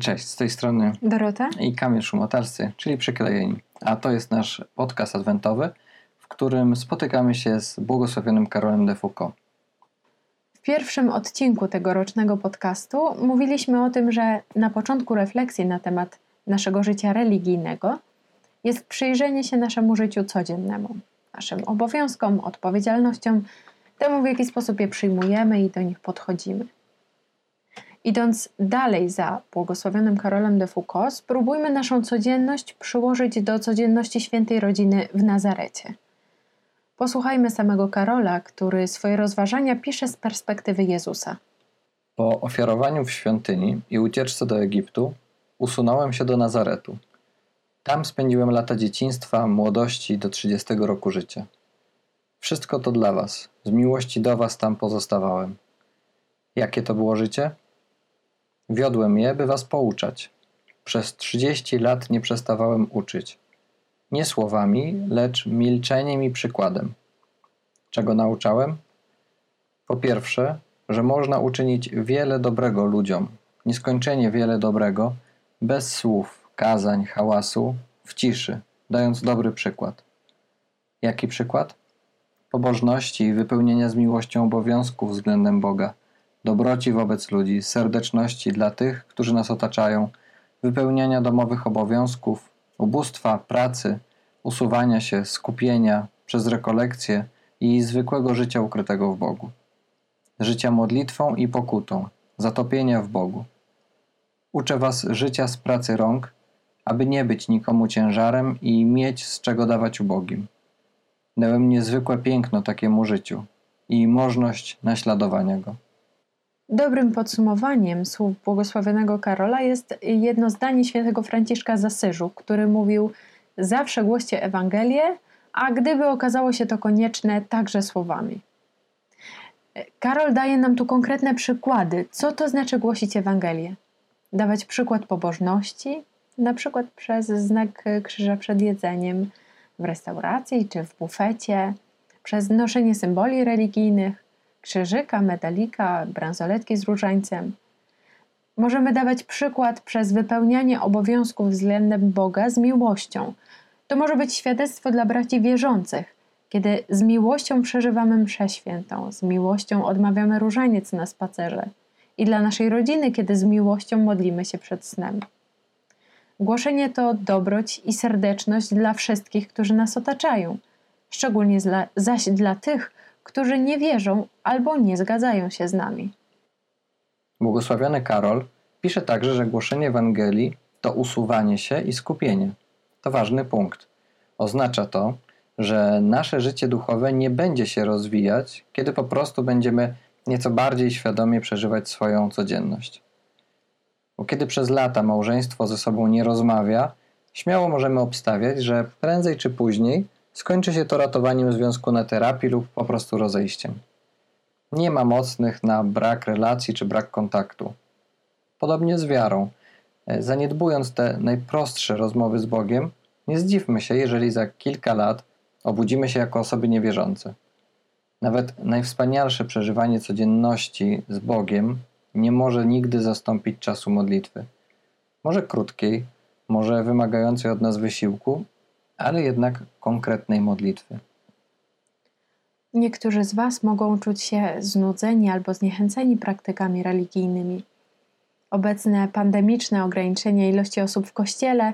Cześć, z tej strony Dorota i Kamil Szumotalscy, czyli Przyklejeni. A to jest nasz podcast adwentowy, w którym spotykamy się z błogosławionym Karolem de Foucault. W pierwszym odcinku tegorocznego podcastu mówiliśmy o tym, że na początku refleksji na temat naszego życia religijnego jest przyjrzenie się naszemu życiu codziennemu, naszym obowiązkom, odpowiedzialnościom, temu w jaki sposób je przyjmujemy i do nich podchodzimy. Idąc dalej za błogosławionym Karolem de Foucault, spróbujmy naszą codzienność przyłożyć do codzienności świętej rodziny w Nazarecie. Posłuchajmy samego Karola, który swoje rozważania pisze z perspektywy Jezusa. Po ofiarowaniu w świątyni i ucieczce do Egiptu usunąłem się do Nazaretu. Tam spędziłem lata dzieciństwa, młodości do 30 roku życia. Wszystko to dla Was, z miłości do Was tam pozostawałem. Jakie to było życie? Wiodłem je, by was pouczać. Przez trzydzieści lat nie przestawałem uczyć. Nie słowami, lecz milczeniem i przykładem. Czego nauczałem? Po pierwsze, że można uczynić wiele dobrego ludziom, nieskończenie wiele dobrego, bez słów, kazań, hałasu, w ciszy, dając dobry przykład. Jaki przykład? Pobożności i wypełnienia z miłością obowiązków względem Boga – dobroci wobec ludzi, serdeczności dla tych, którzy nas otaczają, wypełniania domowych obowiązków, ubóstwa, pracy, usuwania się, skupienia przez rekolekcje i zwykłego życia ukrytego w Bogu. Życia modlitwą i pokutą, zatopienia w Bogu. Uczę Was życia z pracy rąk, aby nie być nikomu ciężarem i mieć z czego dawać ubogim. Dałem niezwykłe piękno takiemu życiu i możność naśladowania go. Dobrym podsumowaniem słów błogosławionego Karola jest jedno zdanie świętego Franciszka z Asyżu, który mówił: Zawsze głoście Ewangelię, a gdyby okazało się to konieczne, także słowami. Karol daje nam tu konkretne przykłady, co to znaczy głosić Ewangelię. Dawać przykład pobożności, na przykład przez znak krzyża przed jedzeniem w restauracji czy w bufecie, przez noszenie symboli religijnych, krzyżyka, medalika, bransoletki z różańcem. Możemy dawać przykład przez wypełnianie obowiązków względem Boga z miłością. To może być świadectwo dla braci wierzących, kiedy z miłością przeżywamy mszę świętą, z miłością odmawiamy różaniec na spacerze i dla naszej rodziny, kiedy z miłością modlimy się przed snem. Głoszenie to dobroć i serdeczność dla wszystkich, którzy nas otaczają, szczególnie zaś dla tych, którzy nie wierzą albo nie zgadzają się z nami. Błogosławiony Karol pisze także, że głoszenie Ewangelii to usuwanie się i skupienie. To ważny punkt. Oznacza to, że nasze życie duchowe nie będzie się rozwijać, kiedy po prostu będziemy nieco bardziej świadomie przeżywać swoją codzienność. Bo kiedy przez lata małżeństwo ze sobą nie rozmawia, śmiało możemy obstawiać, że prędzej czy później skończy się to ratowaniem związku na terapii lub po prostu rozejściem. Nie ma mocnych na brak relacji czy brak kontaktu. Podobnie z wiarą. E, zaniedbując te najprostsze rozmowy z Bogiem, nie zdziwmy się, jeżeli za kilka lat obudzimy się jako osoby niewierzące. Nawet najwspanialsze przeżywanie codzienności z Bogiem nie może nigdy zastąpić czasu modlitwy. Może krótkiej, może wymagającej od nas wysiłku, ale jednak konkretnej modlitwy. Niektórzy z Was mogą czuć się znudzeni albo zniechęceni praktykami religijnymi. Obecne pandemiczne ograniczenie ilości osób w kościele,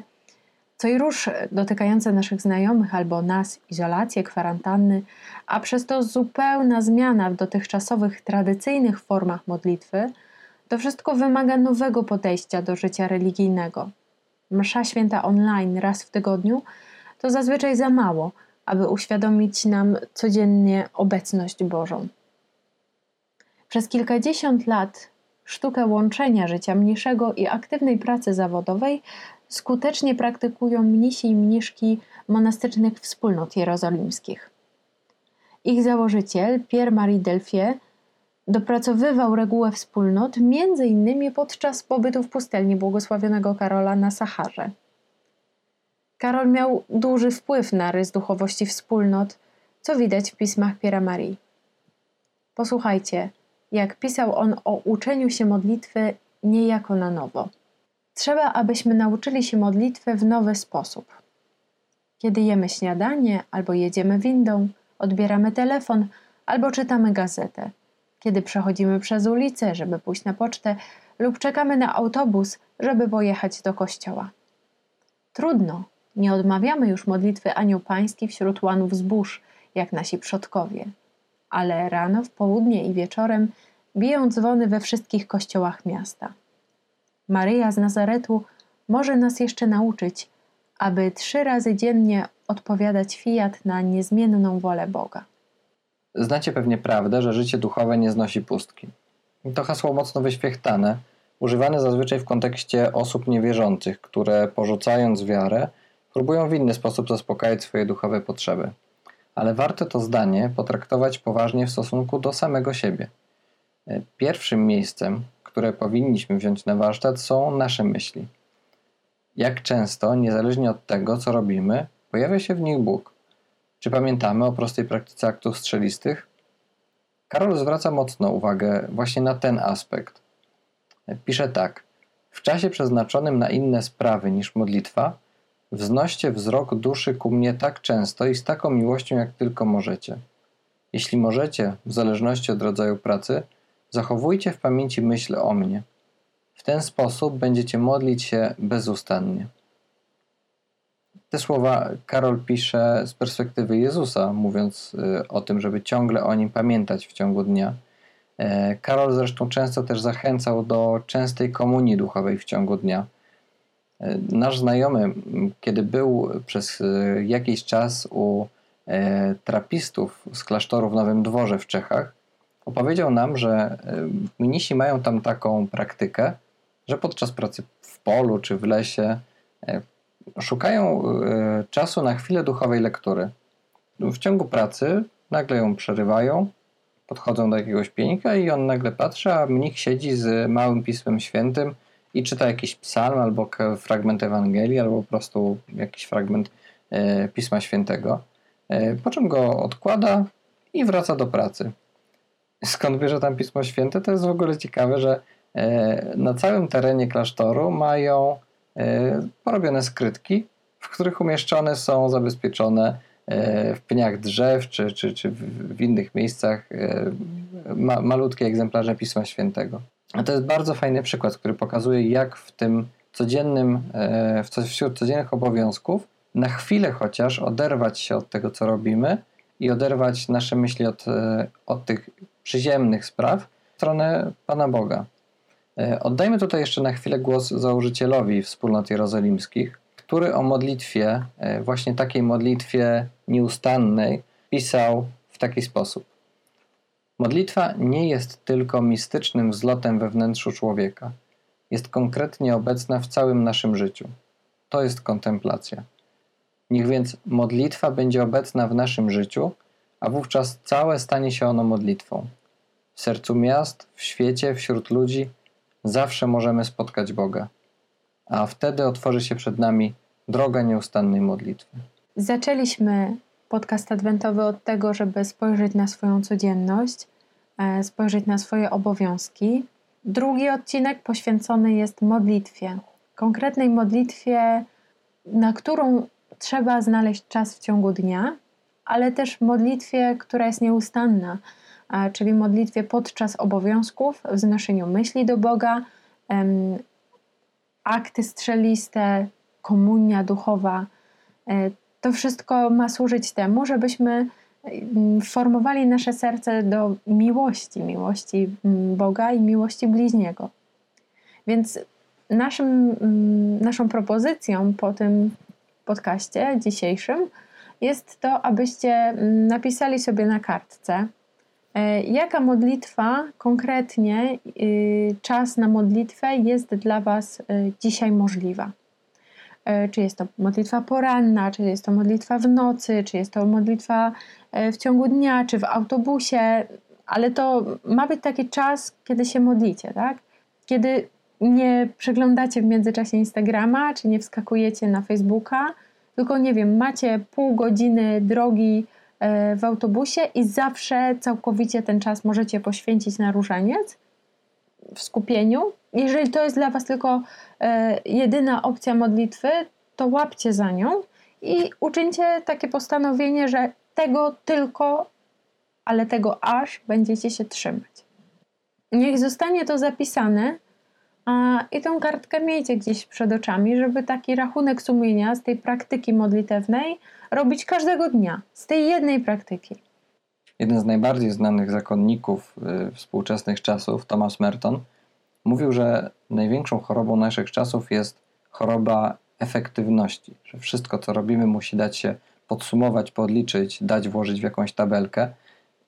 co i róż dotykające naszych znajomych albo nas, izolacje, kwarantanny, a przez to zupełna zmiana w dotychczasowych tradycyjnych formach modlitwy, to wszystko wymaga nowego podejścia do życia religijnego. Msza święta online raz w tygodniu to zazwyczaj za mało, aby uświadomić nam codziennie obecność Bożą. Przez kilkadziesiąt lat sztukę łączenia życia mniejszego i aktywnej pracy zawodowej skutecznie praktykują mnisi i mniszki monastycznych wspólnot jerozolimskich. Ich założyciel, Pierre-Marie Delfier, dopracowywał regułę wspólnot m.in. podczas pobytu w pustelni błogosławionego Karola na Saharze. Karol miał duży wpływ na rys duchowości wspólnot, co widać w pismach Piera Marii. Posłuchajcie, jak pisał on o uczeniu się modlitwy niejako na nowo. Trzeba, abyśmy nauczyli się modlitwy w nowy sposób. Kiedy jemy śniadanie, albo jedziemy windą, odbieramy telefon, albo czytamy gazetę. Kiedy przechodzimy przez ulicę, żeby pójść na pocztę, lub czekamy na autobus, żeby pojechać do kościoła. Trudno, nie odmawiamy już modlitwy Anioł Pański wśród łanów zbóż, jak nasi przodkowie. Ale rano, w południe i wieczorem biją dzwony we wszystkich kościołach miasta. Maryja z Nazaretu może nas jeszcze nauczyć, aby trzy razy dziennie odpowiadać fiat na niezmienną wolę Boga. Znacie pewnie prawdę, że życie duchowe nie znosi pustki. To hasło mocno wyświechtane, używane zazwyczaj w kontekście osób niewierzących, które porzucając wiarę, próbują w inny sposób zaspokajać swoje duchowe potrzeby. Ale warto to zdanie potraktować poważnie w stosunku do samego siebie. Pierwszym miejscem, które powinniśmy wziąć na warsztat, są nasze myśli. Jak często, niezależnie od tego, co robimy, pojawia się w nich Bóg. Czy pamiętamy o prostej praktyce aktów strzelistych? Karol zwraca mocno uwagę właśnie na ten aspekt. Pisze tak: W czasie przeznaczonym na inne sprawy niż modlitwa, wznoście wzrok duszy ku mnie tak często i z taką miłością, jak tylko możecie. Jeśli możecie, w zależności od rodzaju pracy, zachowujcie w pamięci myśl o mnie. W ten sposób będziecie modlić się bezustannie. Te słowa Karol pisze z perspektywy Jezusa, mówiąc y, o tym, żeby ciągle o nim pamiętać w ciągu dnia. E, Karol zresztą często też zachęcał do częstej komunii duchowej w ciągu dnia. E, nasz znajomy, kiedy był przez y, jakiś czas u e, trapistów z klasztoru w Nowym Dworze w Czechach, opowiedział nam, że mnisi mają tam taką praktykę, że podczas pracy w polu czy w lesie szukają e, czasu na chwilę duchowej lektury. W ciągu pracy nagle ją przerywają, podchodzą do jakiegoś pienika i on nagle patrzy, a mnich siedzi z małym Pismem Świętym i czyta jakiś psalm albo fragment Ewangelii, albo po prostu jakiś fragment e, Pisma Świętego. E, po czym go odkłada i wraca do pracy. Skąd bierze tam Pismo Święte? To jest w ogóle ciekawe, że na całym terenie klasztoru mają E, porobione skrytki, w których umieszczone są zabezpieczone e, w pniach drzew czy, czy, czy w innych miejscach e, ma, malutkie egzemplarze Pisma Świętego. A to jest bardzo fajny przykład, który pokazuje, jak w tym codziennym, wśród codziennych obowiązków, na chwilę chociaż oderwać się od tego, co robimy i oderwać nasze myśli od, od tych przyziemnych spraw w stronę Pana Boga. E, oddajmy tutaj jeszcze na chwilę głos założycielowi wspólnot jerozolimskich, który o modlitwie, e, właśnie takiej modlitwie nieustannej, pisał w taki sposób. Modlitwa nie jest tylko mistycznym wzlotem we wnętrzu człowieka. Jest konkretnie obecna w całym naszym życiu. To jest kontemplacja. Niech więc modlitwa będzie obecna w naszym życiu, a wówczas całe stanie się ono modlitwą. W sercu miast, w świecie, wśród ludzi – zawsze możemy spotkać Boga, a wtedy otworzy się przed nami droga nieustannej modlitwy. Zaczęliśmy podcast adwentowy od tego, żeby spojrzeć na swoją codzienność, e, spojrzeć na swoje obowiązki. Drugi odcinek poświęcony jest modlitwie, konkretnej modlitwie, na którą trzeba znaleźć czas w ciągu dnia, ale też modlitwie, która jest nieustanna, czyli modlitwie podczas obowiązków, wznoszeniu myśli do Boga, akty strzeliste, komunia duchowa. E, to wszystko ma służyć temu, żebyśmy formowali nasze serce do miłości, miłości Boga i miłości bliźniego. Więc naszym, naszą propozycją po tym podcaście dzisiejszym jest to, abyście napisali sobie na kartce E, jaka modlitwa konkretnie, y, czas na modlitwę jest dla Was y, dzisiaj możliwa? E, czy jest to modlitwa poranna, czy jest to modlitwa w nocy, czy jest to modlitwa e, w ciągu dnia, czy w autobusie, ale to ma być taki czas, kiedy się modlicie, tak? Kiedy nie przeglądacie w międzyczasie Instagrama, czy nie wskakujecie na Facebooka, tylko nie wiem, macie pół godziny drogi E, w autobusie i zawsze całkowicie ten czas możecie poświęcić na różaniec, w skupieniu. Jeżeli to jest dla Was tylko jedyna opcja modlitwy, to łapcie za nią i uczyńcie takie postanowienie, że tego tylko, ale tego aż będziecie się trzymać. Niech zostanie to zapisane a, i tą kartkę miejcie gdzieś przed oczami, żeby taki rachunek sumienia z tej praktyki modlitewnej robić każdego dnia, z tej jednej praktyki. Jeden z najbardziej znanych zakonników y, współczesnych czasów, Thomas Merton, mówił, że największą chorobą naszych czasów jest choroba efektywności, że wszystko, co robimy, musi dać się podsumować, podliczyć, dać włożyć w jakąś tabelkę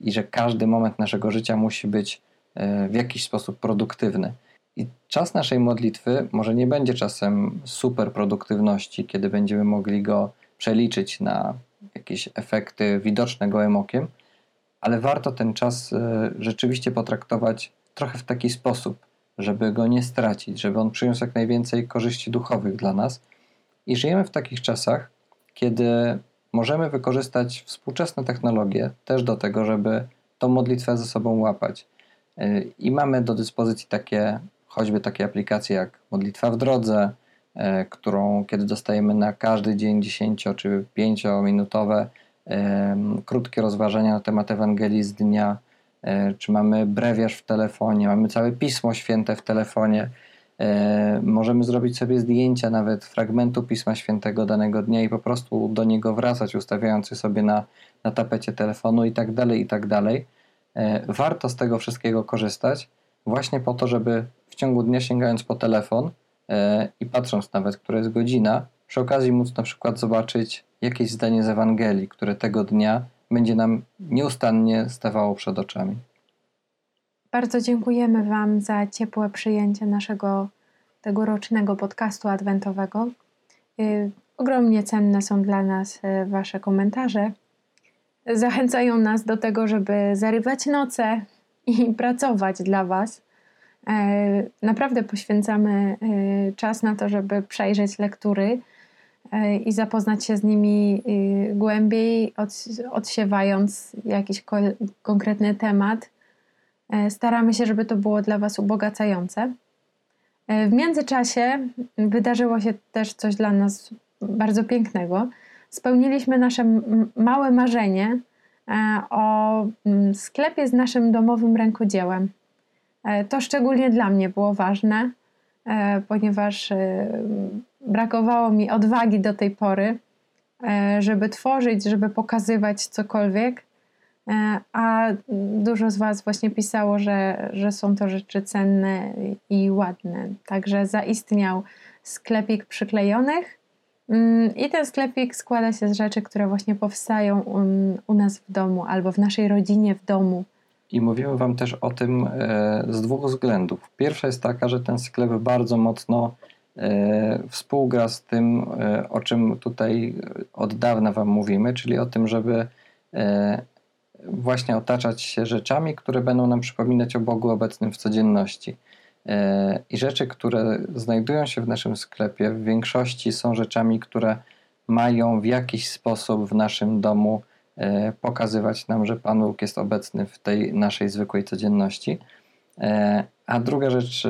i że każdy moment naszego życia musi być y, w jakiś sposób produktywny. I czas naszej modlitwy może nie będzie czasem super produktywności, kiedy będziemy mogli go przeliczyć na jakieś efekty widoczne gołym okiem, ale warto ten czas e, rzeczywiście potraktować trochę w taki sposób, żeby go nie stracić, żeby on przyniósł jak najwięcej korzyści duchowych dla nas. I żyjemy w takich czasach, kiedy możemy wykorzystać współczesne technologie też do tego, żeby tą modlitwę ze sobą łapać. E, I mamy do dyspozycji takie, choćby takie aplikacje jak Modlitwa w drodze, e, którą kiedy dostajemy na każdy dzień 10 czy 5 minutowe krótkie rozważania na temat Ewangelii z dnia, e, czy mamy brewiarz w telefonie, mamy całe Pismo Święte w telefonie. E, możemy zrobić sobie zdjęcia nawet fragmentu Pisma Świętego danego dnia i po prostu do niego wracać, ustawiając je sobie na, na tapecie telefonu i tak dalej, i tak dalej. E, warto z tego wszystkiego korzystać właśnie po to, żeby w ciągu dnia sięgając po telefon i patrząc nawet, która jest godzina, przy okazji móc na przykład zobaczyć jakieś zdanie z Ewangelii, które tego dnia będzie nam nieustannie stawało przed oczami. Bardzo dziękujemy Wam za ciepłe przyjęcie naszego tegorocznego podcastu adwentowego. Yy, ogromnie cenne są dla nas yy, Wasze komentarze. Zachęcają nas do tego, żeby zarywać noce i pracować dla Was. Yy, naprawdę poświęcamy czas na to, żeby przejrzeć lektury i zapoznać się z nimi y, głębiej, odsiewając jakiś konkretny temat. E, staramy się, żeby to było dla Was ubogacające. E, w międzyczasie wydarzyło się też coś dla nas bardzo pięknego. Spełniliśmy nasze małe marzenie o sklepie z naszym domowym rękodziełem. To szczególnie dla mnie było ważne, ponieważ brakowało mi odwagi do tej pory, e, żeby tworzyć, żeby pokazywać cokolwiek. E, a dużo z Was właśnie pisało, że, że są to rzeczy cenne i ładne. Także zaistniał sklepik przyklejonych. Mm, I ten sklepik składa się z rzeczy, które właśnie powstają u, nas w domu albo w naszej rodzinie w domu. I mówimy Wam też o tym e, z dwóch względów. Pierwsza jest taka, że ten sklep bardzo mocno współgra z tym, e, o czym tutaj od dawna Wam mówimy, czyli o tym, żeby e, właśnie otaczać się rzeczami, które będą nam przypominać o Bogu obecnym w codzienności. I rzeczy, które znajdują się w naszym sklepie, w większości są rzeczami, które mają w jakiś sposób w naszym domu pokazywać nam, że Pan Bóg jest obecny w tej naszej zwykłej codzienności. A druga rzecz,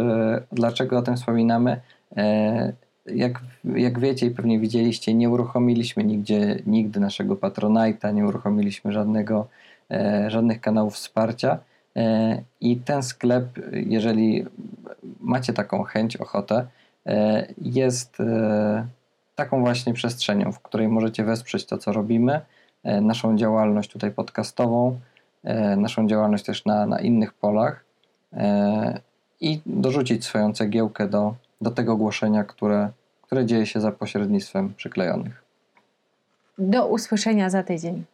dlaczego o tym wspominamy? E, jak, jak wiecie i pewnie widzieliście, nie uruchomiliśmy nigdzie, nigdy naszego Patronite'a, nie uruchomiliśmy żadnego, e, żadnych kanałów wsparcia. E, I ten sklep, jeżeli macie taką chęć, ochotę, jest taką właśnie przestrzenią, w której możecie wesprzeć to, co robimy, naszą działalność tutaj podcastową, naszą działalność też na, na innych polach i dorzucić swoją cegiełkę do, do tego głoszenia, które, które dzieje się za pośrednictwem przyklejonych. Do usłyszenia za tydzień.